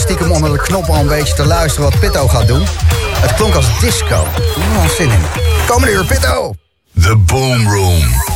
stiekem onder de knop al een beetje te luisteren wat Pitto gaat doen. Het klonk als disco. Oh, zin in. Komende uur, Pitto! The Boom Room.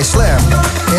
Bij Slam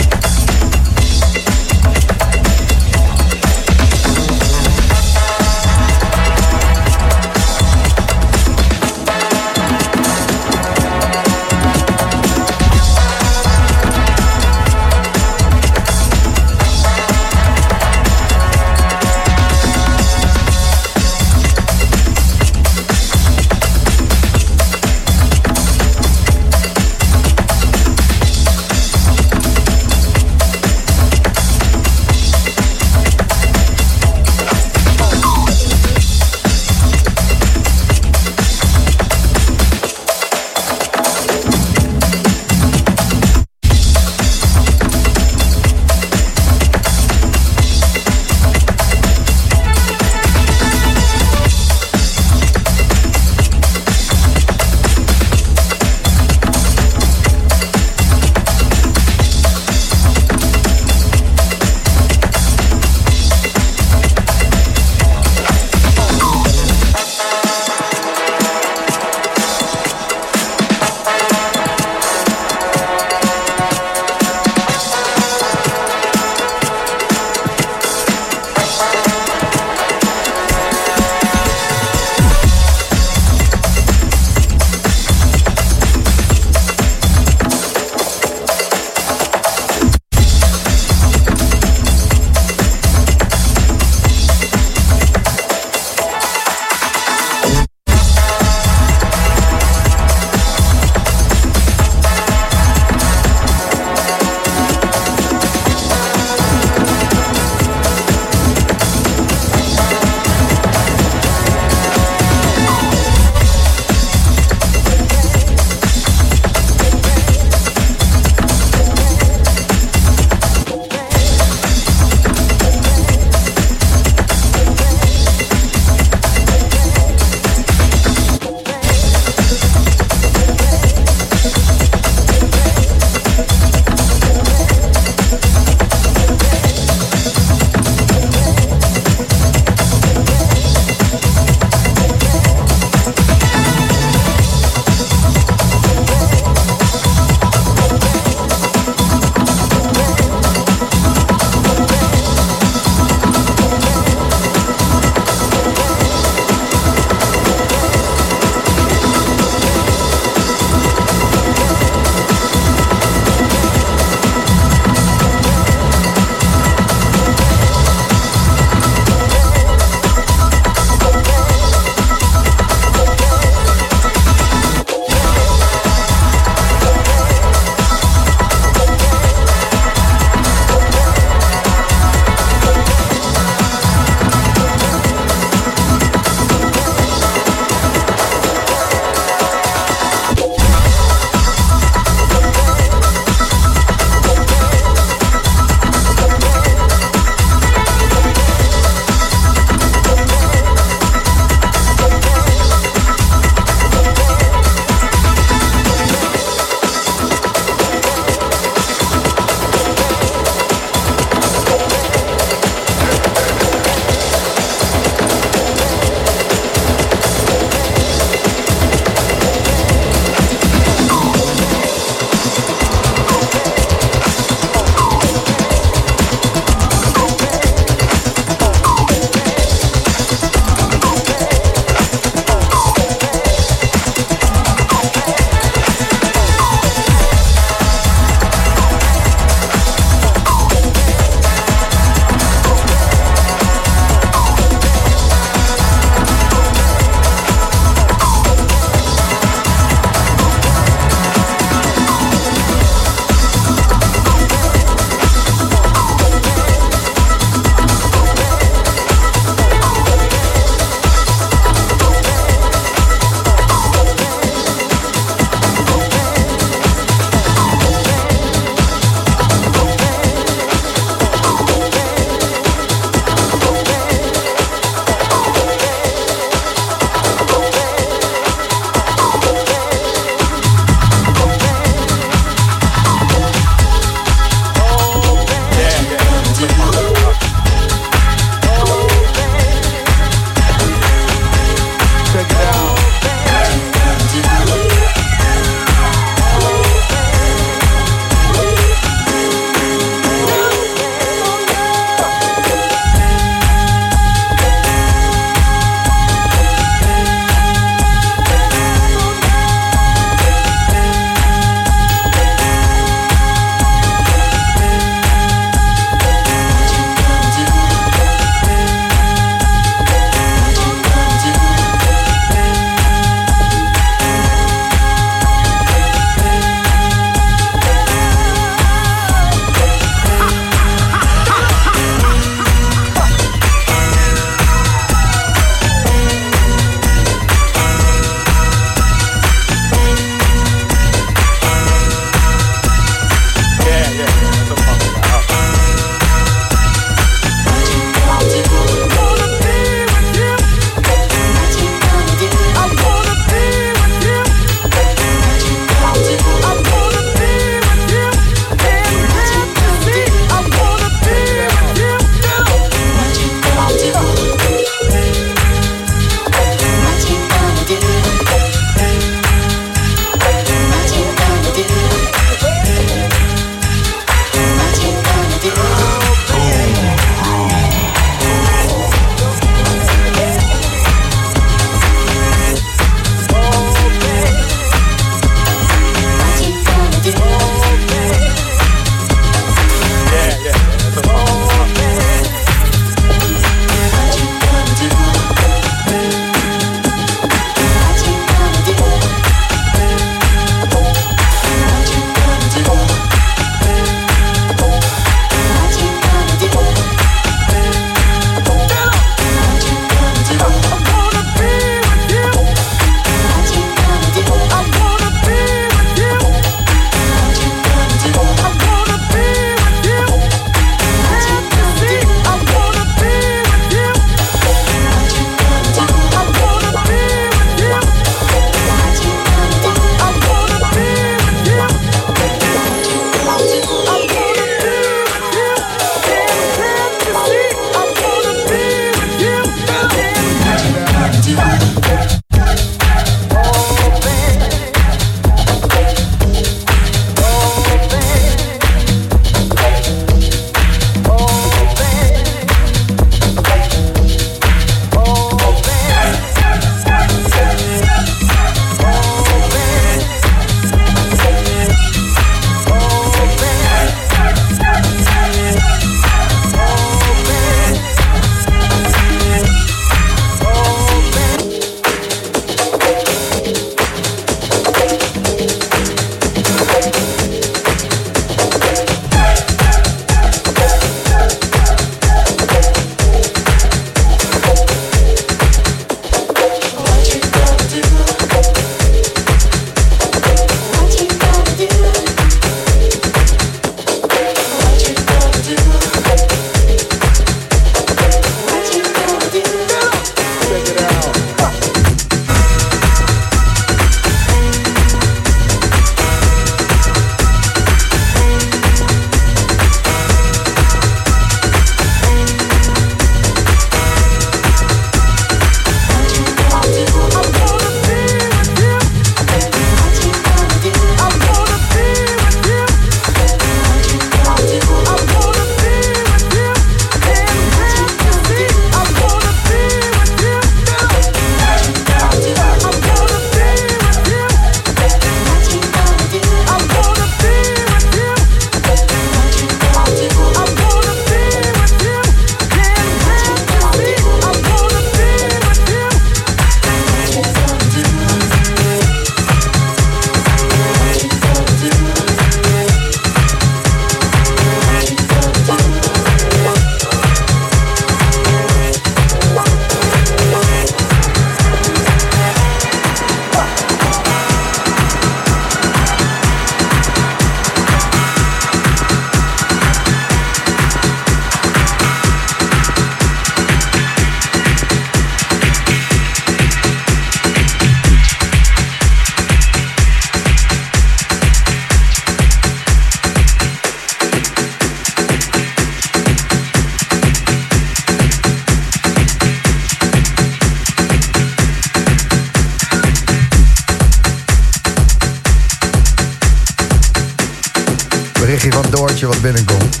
mailtje wat binnenkomt.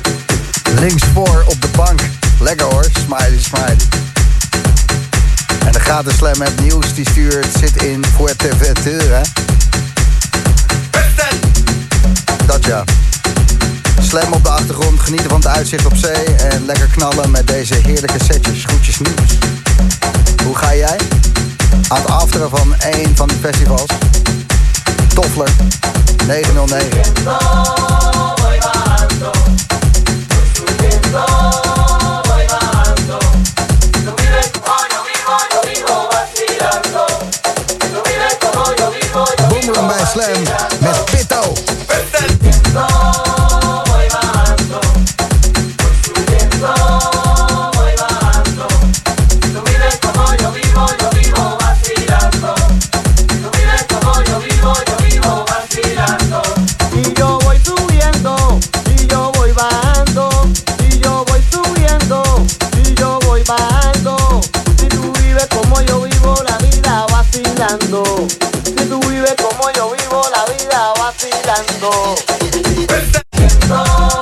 Links voor op de bank. Lekker hoor, smiley, smiley. En de gratis slam app nieuws die stuurt zit in Fuerteventura. Dat ja. Slam op de achtergrond, genieten van het uitzicht op zee en lekker knallen met deze heerlijke setjes. Groetjes nieuws. Hoe ga jij? Aan het afteren van één van die festivals. Toffler 909. Boomroom Perfecto.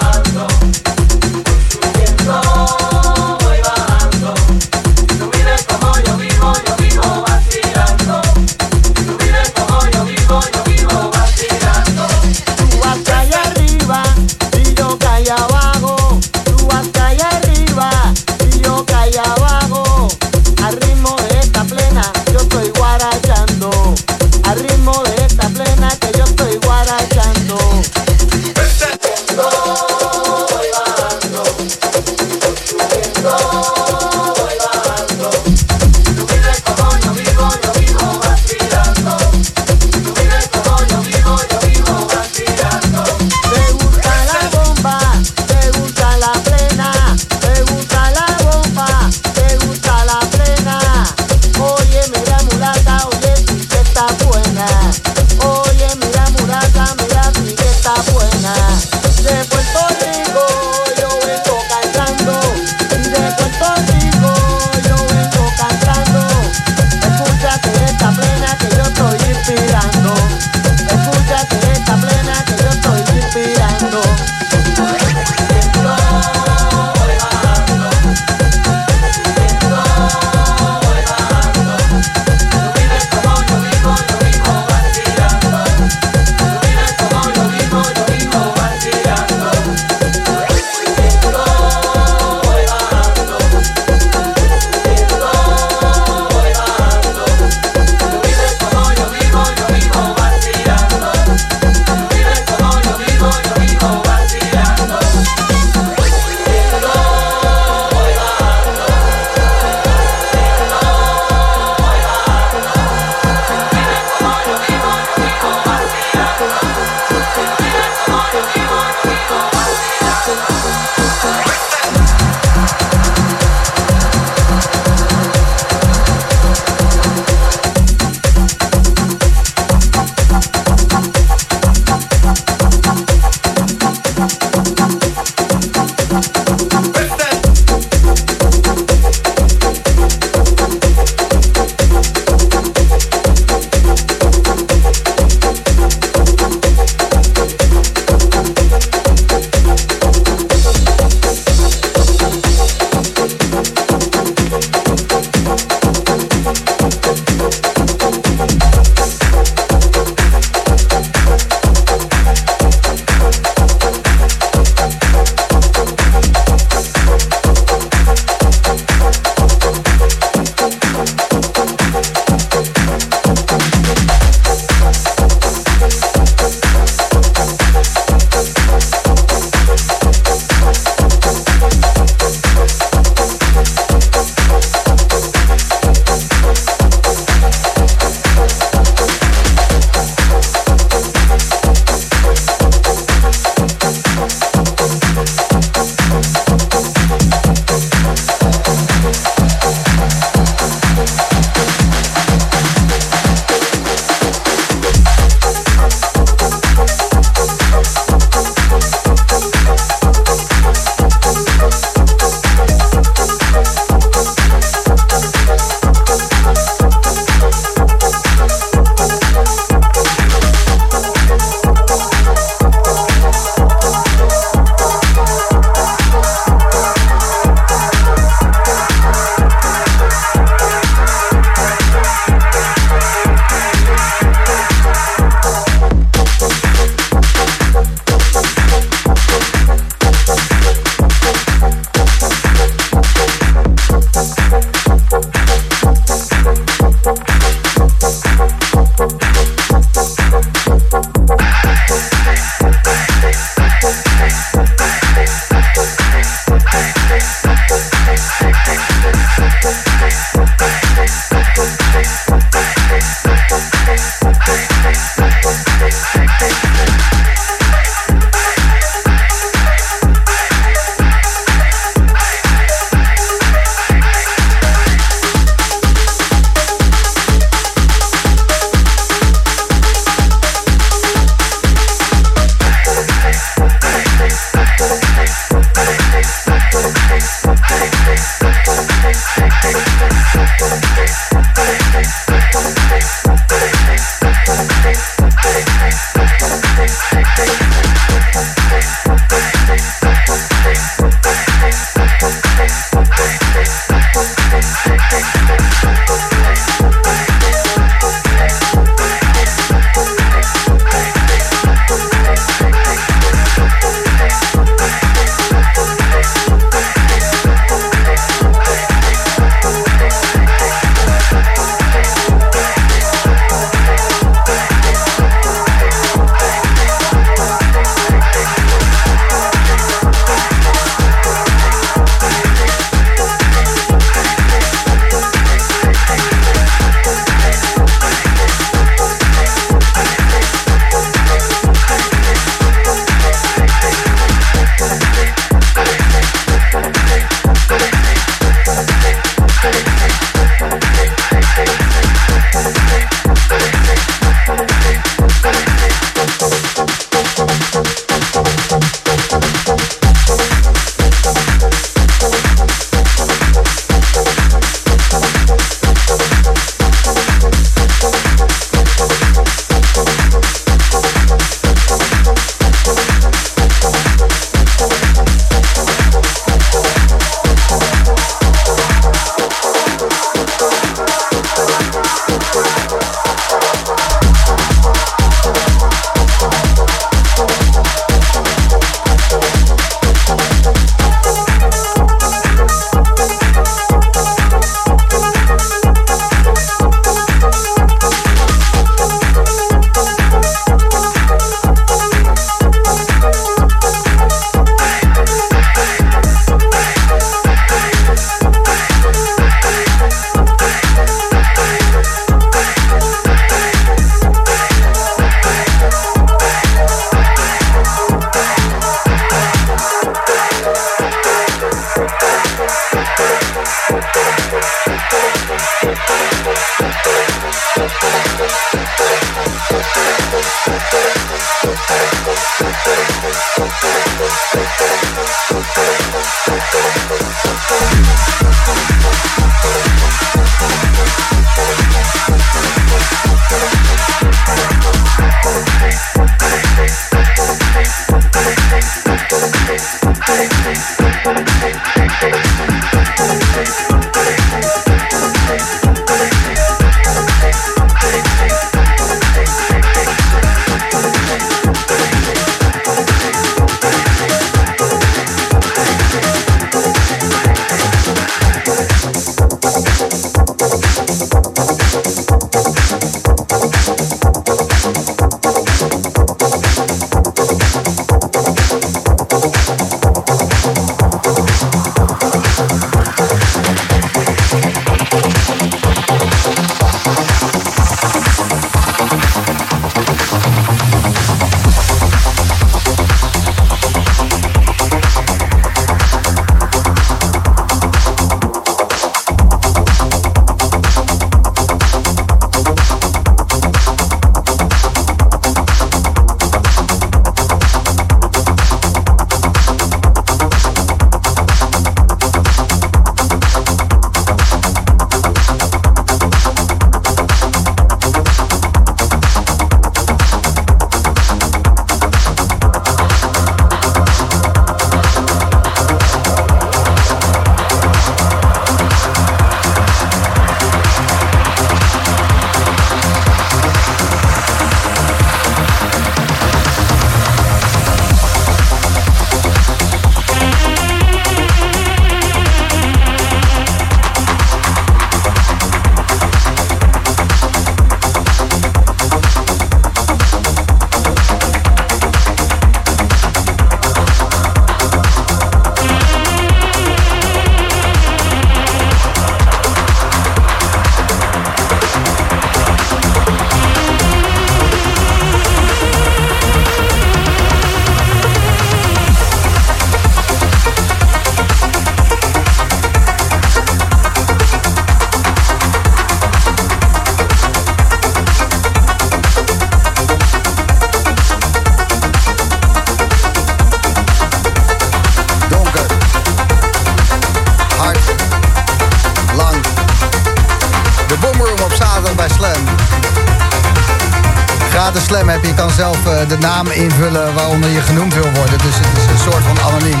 De naam invullen waaronder je genoemd wil worden. Dus het is een soort van anoniem.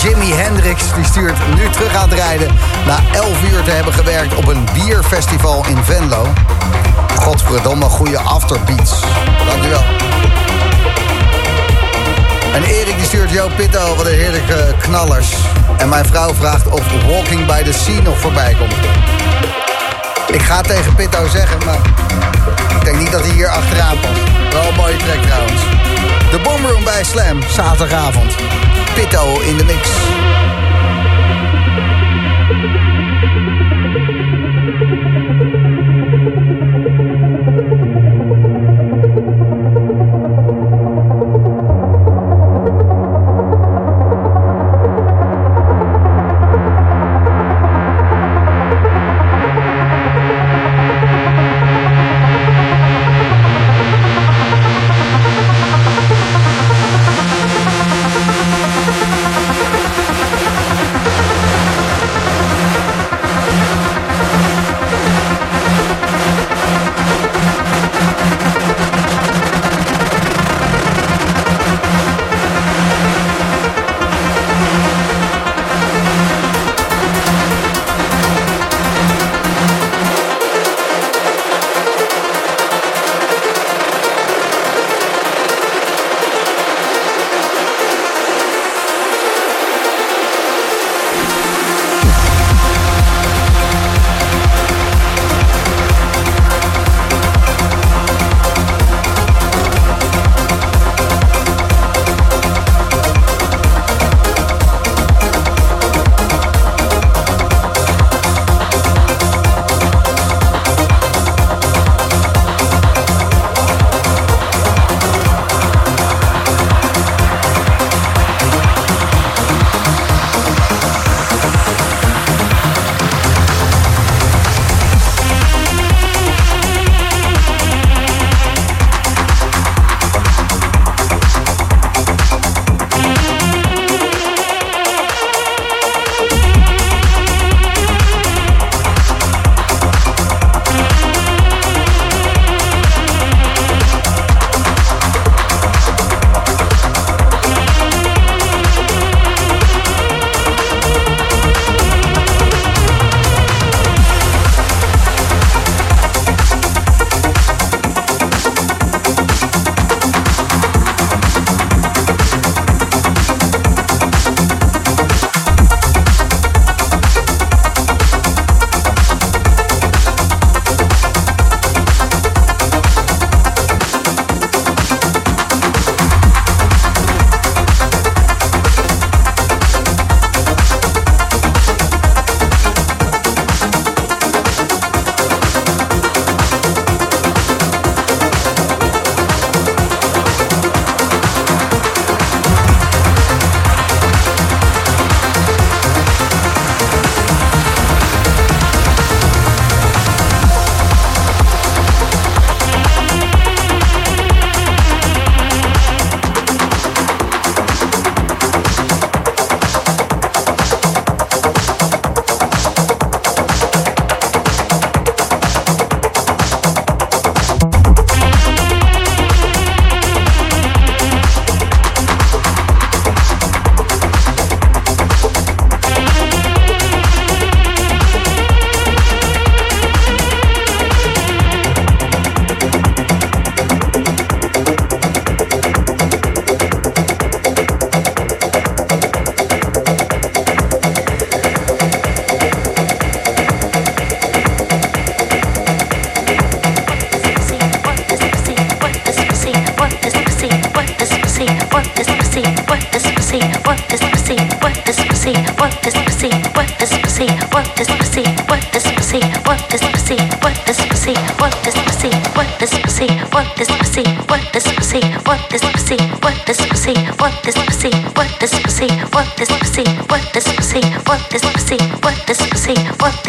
Jimi Hendrix die stuurt nu terug aan het rijden... na 11 uur te hebben gewerkt op een bierfestival in Venlo. Godverdomme, goede afterbeats. Dankjewel. En Erik die stuurt Jo Pitto, wat een heerlijke knallers. En mijn vrouw vraagt of Walking by the Sea nog voorbij komt. Ik ga tegen Pitto zeggen, maar ik denk niet dat hij hier achteraan past. Wel een mooie track trouwens. De Boomroom bij Slam, zaterdagavond. Pitto in de mix.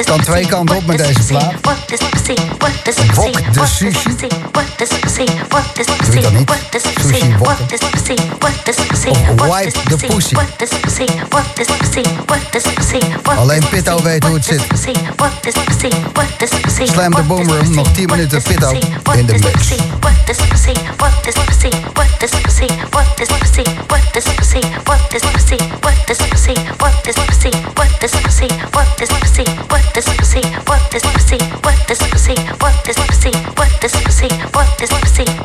kan twee kanten op met deze plaat. Wok de sushi. Doe what dat niet? Sushi wokken. Of wipe de pussy. Alleen Pitto weet hoe het zit. Slam de boomroom, nog 10 minuten Pitto in de mix. What is What work this see? What this pussy, what this pussy, what this pussy, what this see? What this pussy, work this pussy, work this.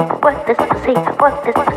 What this pussy, What this pussy.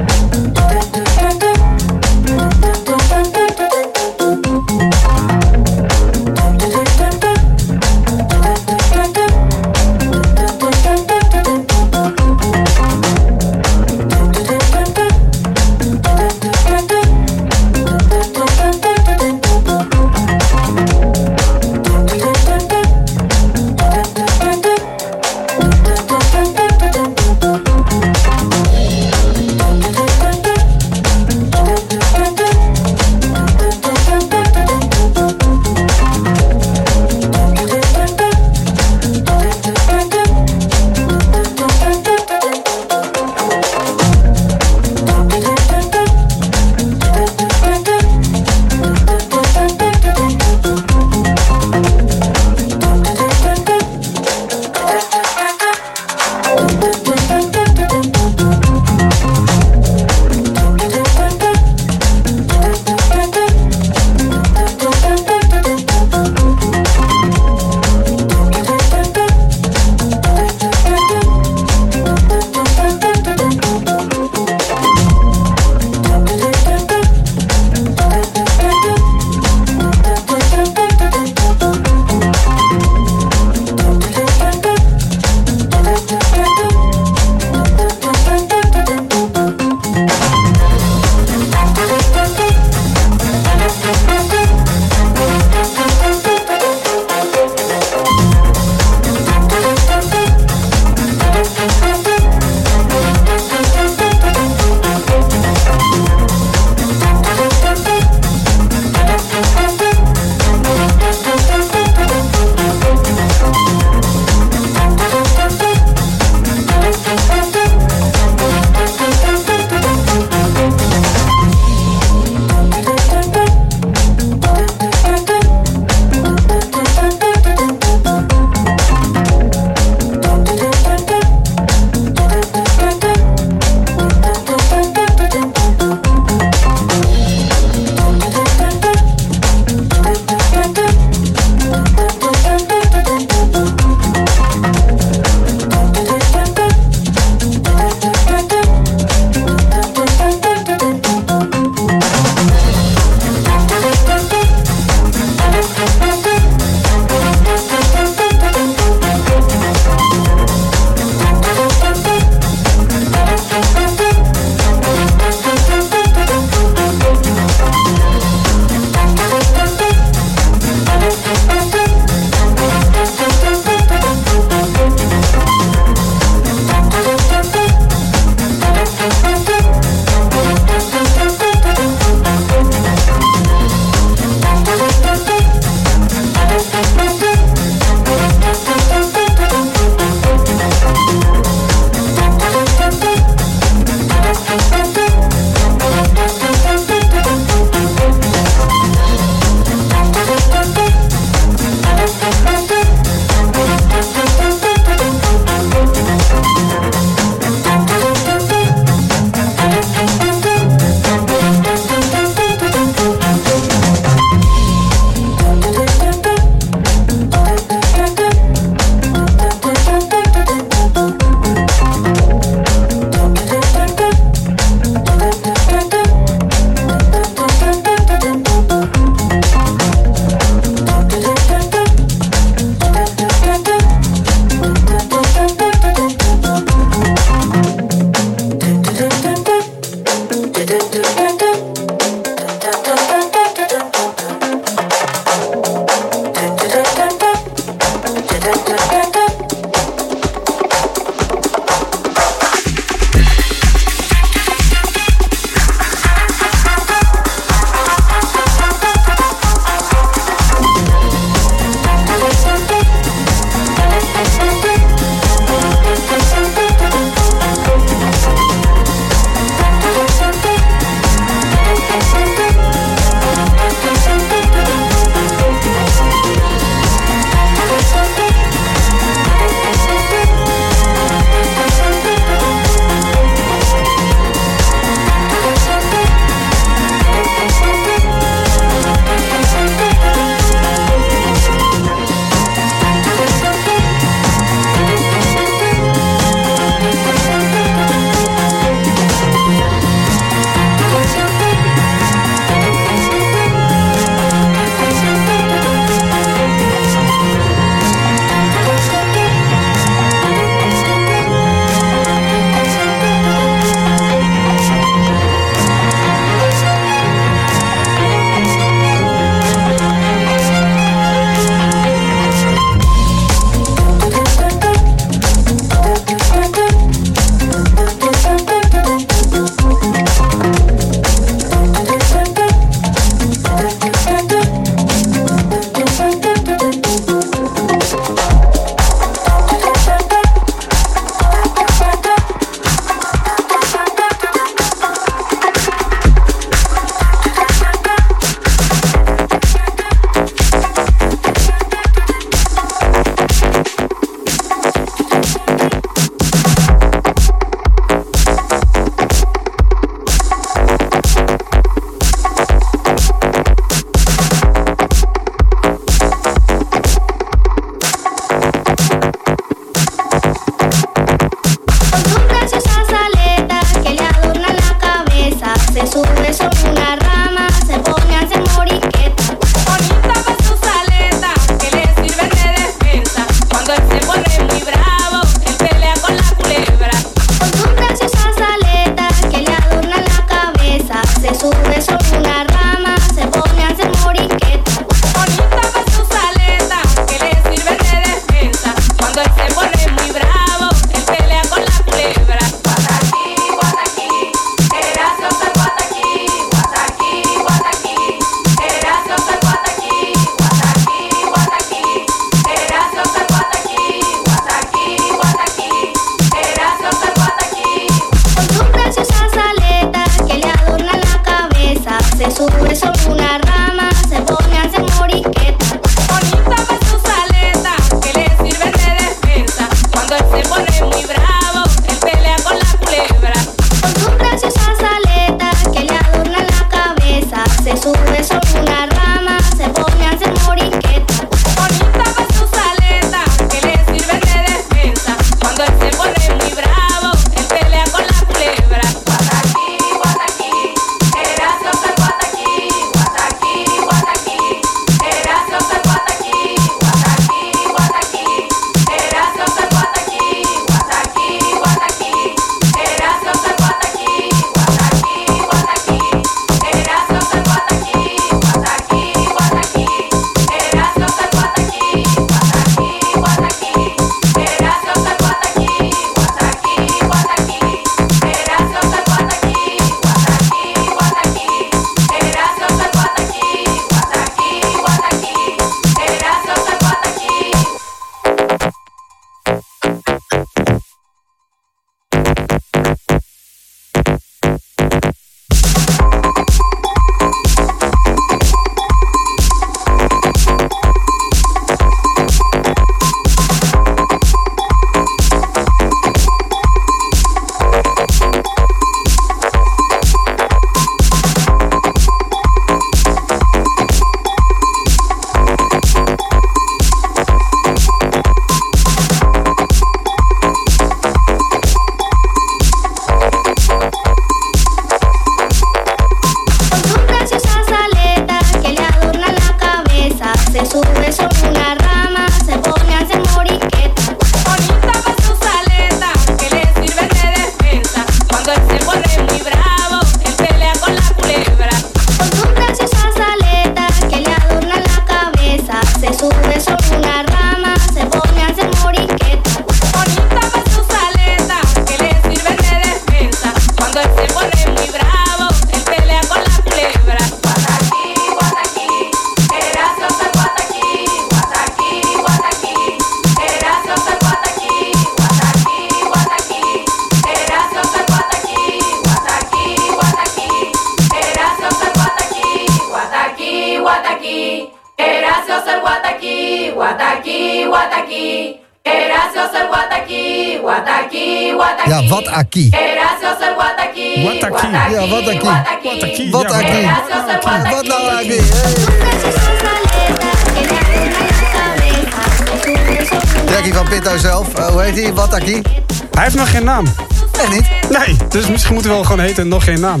Misschien moeten we wel gewoon heten en nog geen naam.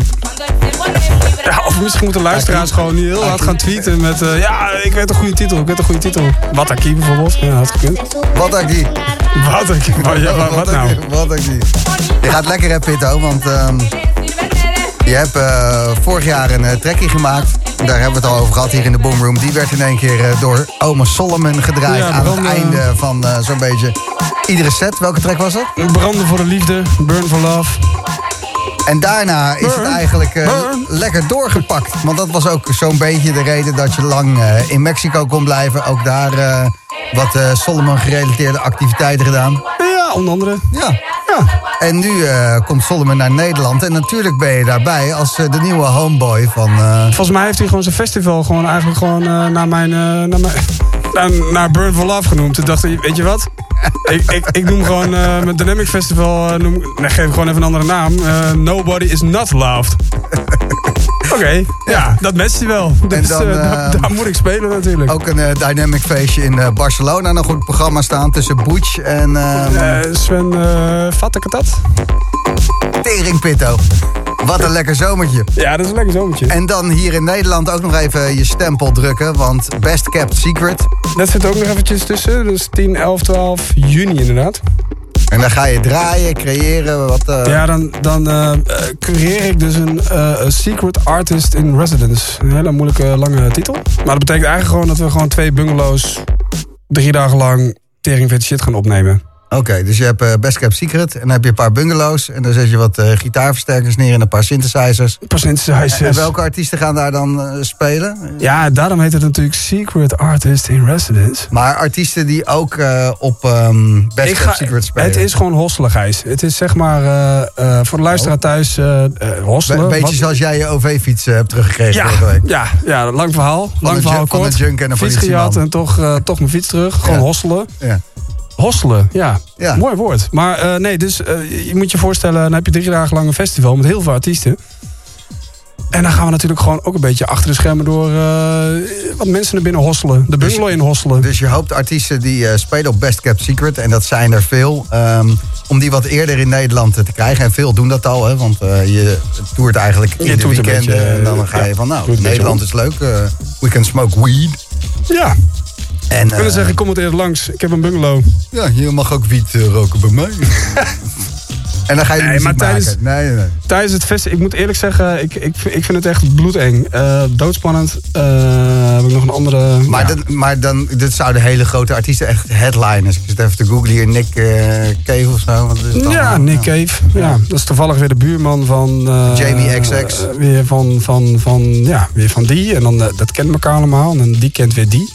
Ja, of misschien moeten luisteraars gewoon niet heel hard gaan tweeten met... eh, ja, ik weet een goede titel, ik weet een goede titel. Wat Aki bijvoorbeeld. Ja, had gekund. Wat Aki? Wat ja, wat, wat nou? Wat Aki? Je gaat lekker hè Pitto, want ehm, je hebt eh, vorig jaar een uh, trekkie gemaakt. Daar hebben we het al over gehad hier in de Boomroom. Die werd in één keer door Oma Solomon gedraaid Ja, aan het einde van zo'n beetje iedere set. Welke track was het? Branden voor de liefde, burn for love. En daarna is het eigenlijk eh, lekker doorgepakt. Want dat was ook zo'n beetje de reden dat je lang eh, in Mexico kon blijven. Ook daar eh, wat Solomon-gerelateerde activiteiten gedaan. Ja, onder andere. Ja. Ja, En nu komt Solomon naar Nederland. En natuurlijk ben je daarbij als de nieuwe homeboy van... volgens mij heeft hij gewoon zijn festival gewoon eigenlijk gewoon naar mijn... naar mijn naar, naar Burn for Love genoemd. Toen dacht ik, weet je wat? ik, ik, ik noem gewoon eh, mijn Dynamic Festival... eh, noem, nee, geef ik gewoon even een andere naam. Eh, Nobody is not loved. Oké, ja, dat matcht hij wel. Dus dan, eh, eh, daar, moet ik spelen natuurlijk. ook een dynamic feestje in Barcelona nog het programma staan. Tussen Butch en eh Eh, Sven, uh, vat ik het dat? Tering Pitto. Wat een lekker zomertje. Ja, dat is een lekker zomertje. En dan hier in Nederland ook nog even je stempel drukken. Want Best Kept Secret. Dat zit ook nog eventjes tussen. Dus 10, 11, 12 juni inderdaad. En dan ga je draaien, creëren. Wat, eh, Ja, dan, dan eh, cureer ik dus een Secret Artist in Residence. Een hele moeilijke, lange titel. Maar dat betekent eigenlijk gewoon dat we gewoon twee bungalows... drie dagen lang teringvet shit gaan opnemen. Oké, dus je hebt eh, Best Kept Secret. En dan heb je een paar bungalows. En dan zet je wat eh, gitaarversterkers neer en een paar synthesizers. Pas synthesizers. En welke artiesten gaan daar dan eh, spelen? Ja, daarom heet het natuurlijk Secret Artist in Residence. Maar artiesten die ook op ehm, Best Ik Kept ga- Secret spelen. het is gewoon hosselen, Gijs. Het is zeg maar voor de luisteraar thuis eh eh, hosselen. Een beetje Wat- zoals jij je OV-fiets hebt teruggekregen Ja, vorige week. ja, ja, lang verhaal. lang een verhaal junk- van kort. een junk en een Fiets gejat en toch, toch mijn fiets terug. Gewoon Ja. hosselen. Ja. Hosselen, ja. Ja. Mooi woord. Maar eh, nee, dus eh, je moet je voorstellen, dan heb je drie dagen lang een festival met heel veel artiesten. En dan gaan we natuurlijk gewoon ook een beetje achter de schermen door eh, wat mensen naar binnen hosselen. De bungalow in hosselen. Dus je hoopt artiesten die spelen op Best Kept Secret, en dat zijn er veel, ehm, om die wat eerder in Nederland te krijgen. En veel doen dat al, hè, want je toert eigenlijk Je ieder toert een weekend. beetje, en dan ga je ja, van, nou, Nederland is leuk, we can smoke weed. Ja, En ik wil eh, zeggen, kom het eerder langs. Ik heb een bungalow. ja, je mag ook wiet eh, roken bij mij. en dan ga je Nee, muziek maar tijdens- maken. Nee, nee, nee. Tijdens het festival, ik moet eerlijk zeggen, ik, ik, ik vind het echt bloedeng. Eh, doodspannend. Eh, heb ik nog een andere... Maar, ja. dan, maar dan, dit zouden hele grote artiesten, echt headliners. Ik zit even te googlen hier, Nick eh, Cave of zo. Wat is het Ja, allemaal? Nick Cave. Ja. dat is toevallig weer de buurman van... eh, Jamie XX. weer, van, van, van, ja, weer van die. En dan, dat kent elkaar allemaal. En die kent weer die.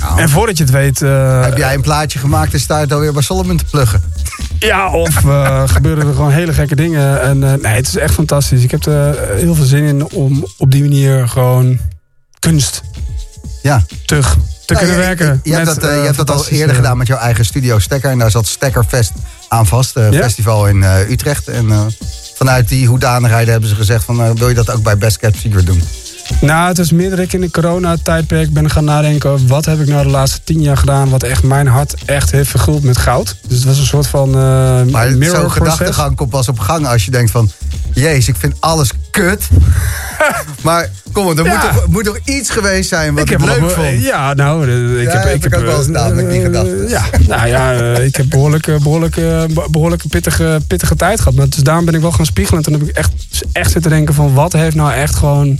Nou, En voordat je het weet... eh, heb jij een plaatje gemaakt en sta je alweer bij Solomon te pluggen? Ja, of eh, gebeuren er gewoon hele gekke dingen. En eh, nee, het is echt fantastisch. Ik heb er heel veel zin in om op die manier gewoon kunst Ja. terug te Nou, kunnen je- werken. Je, je hebt dat, je hebt dat al eerder gedaan met jouw eigen studio Stekker. En daar zat Stekkerfest aan vast. Ja. festival in Utrecht. En vanuit die hoedanigheden hebben ze gezegd van... wil je dat ook bij Best Kept Secret doen? Nou, het is meer dat ik in de coronatijdperk ben gaan nadenken... wat heb ik nou de laatste tien jaar gedaan... wat echt mijn hart echt heeft verguld met goud. Dus het was een soort van eh Maar zo'n gedachtegang komt pas op gang als je denkt van... Jezus, ik vind alles kut. maar kom op, er Ja. moet, toch, moet toch iets geweest zijn wat ik, heb leuk vond? Ja, nou, eh, ik Ja, heb, heb ik ik heb ook wel eens eh, met die gedachten. Ja, nou ja, ik heb behoorlijk, eh, behoorlijk, eh, behoorlijke pittige, pittige tijd gehad. Maar dus daarom ben ik wel gaan spiegelen. En toen heb ik echt, echt zitten denken van wat heeft nou echt gewoon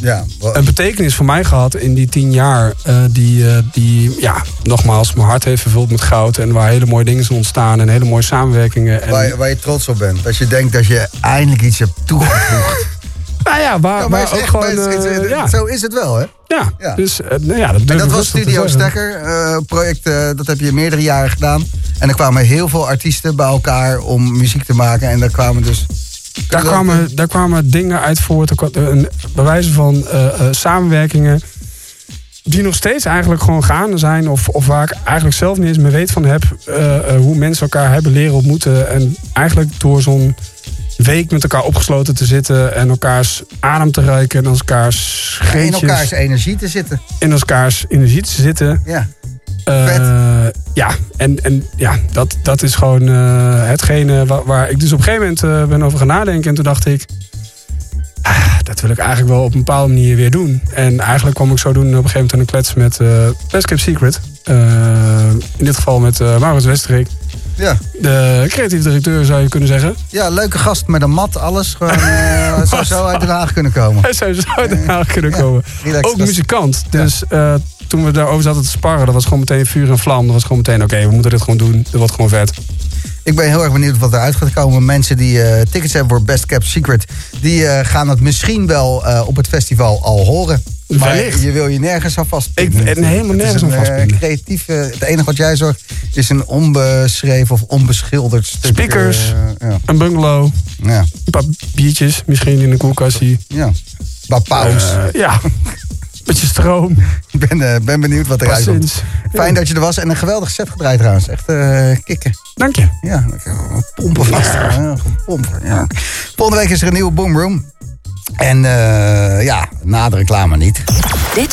Ja, een betekenis voor mij gehad in die tien jaar. eh, die, eh, die, ja, nogmaals, mijn hart heeft vervuld met goud. En waar hele mooie dingen zijn ontstaan en hele mooie samenwerkingen. En, waar, je- waar je trots op bent. Als je denkt dat je eindelijk iets hebt toegevoegd. nou ja, waar, Ja, maar ook echt- gewoon... is- het eh, ja, Zo is het wel, hè? ja, ja. dus nou ja, dat En dat was Studio. Stekker, eh, project, dat heb je meerdere jaren gedaan. En er kwamen heel veel artiesten bij elkaar om muziek te maken. En daar kwamen dus... Daar kwamen, daar kwamen dingen uit voort. Wijze van eh, eh, samenwerkingen. die nog steeds eigenlijk gewoon gaande zijn. Of, of waar ik eigenlijk zelf niet eens meer weet van heb. eh, hoe mensen elkaar hebben leren ontmoeten. En eigenlijk door zo'n week met elkaar opgesloten te zitten. En elkaars adem te ruiken. En elkaars In scheetjes. elkaars energie te zitten. in elkaars energie te zitten. Ja. Eh, Vet. ja, en, en ja, dat, dat is gewoon eh, hetgene waar, waar ik dus op een gegeven moment eh, ben over gaan nadenken. En toen dacht ik, ah, dat wil ik eigenlijk wel op een bepaalde manier weer doen. En eigenlijk kwam ik zo doen op een gegeven moment aan een klets met Best Kept Secret. Eh, in dit geval met eh Maurits Westerik. Ja. De creatief directeur zou je kunnen zeggen. ja, leuke gast met een mat, alles. Gewoon, eh, zou zo uit Den Haag kunnen komen. Hij zou zo uit Den Haag kunnen komen. Ook muzikant. Dus toen we daarover zaten te sparren, dat was gewoon meteen vuur en vlam. Dat was gewoon meteen, oké, we moeten dit gewoon doen. Dat wordt gewoon vet. Ik ben heel erg benieuwd wat eruit gaat komen. Mensen die eh, tickets hebben voor Best Kept Secret... die eh, gaan het misschien wel eh, op het festival al horen. Maar Wellicht. je wil je nergens aan vastpinnen. Ik- helemaal nergens een, aan vastpinnen. creatief, het enige wat jij zorgt is een onbeschreven of onbeschilderd stuk. Speakers. ja, Een bungalow, ja, een paar biertjes, misschien in een koelkastie. ja. Waar paus. Eh, ja, beetje stroom. Ik ben, eh, ben benieuwd wat eruit komt. Fijn dat je er was en een geweldig set gedraaid trouwens. Echt eh, kicken. Dank je. Ja, pompen vast. Ja. pompen, ja. Volgende week is er een nieuwe Boomroom. En eh, ja, na de reclame niet. Dit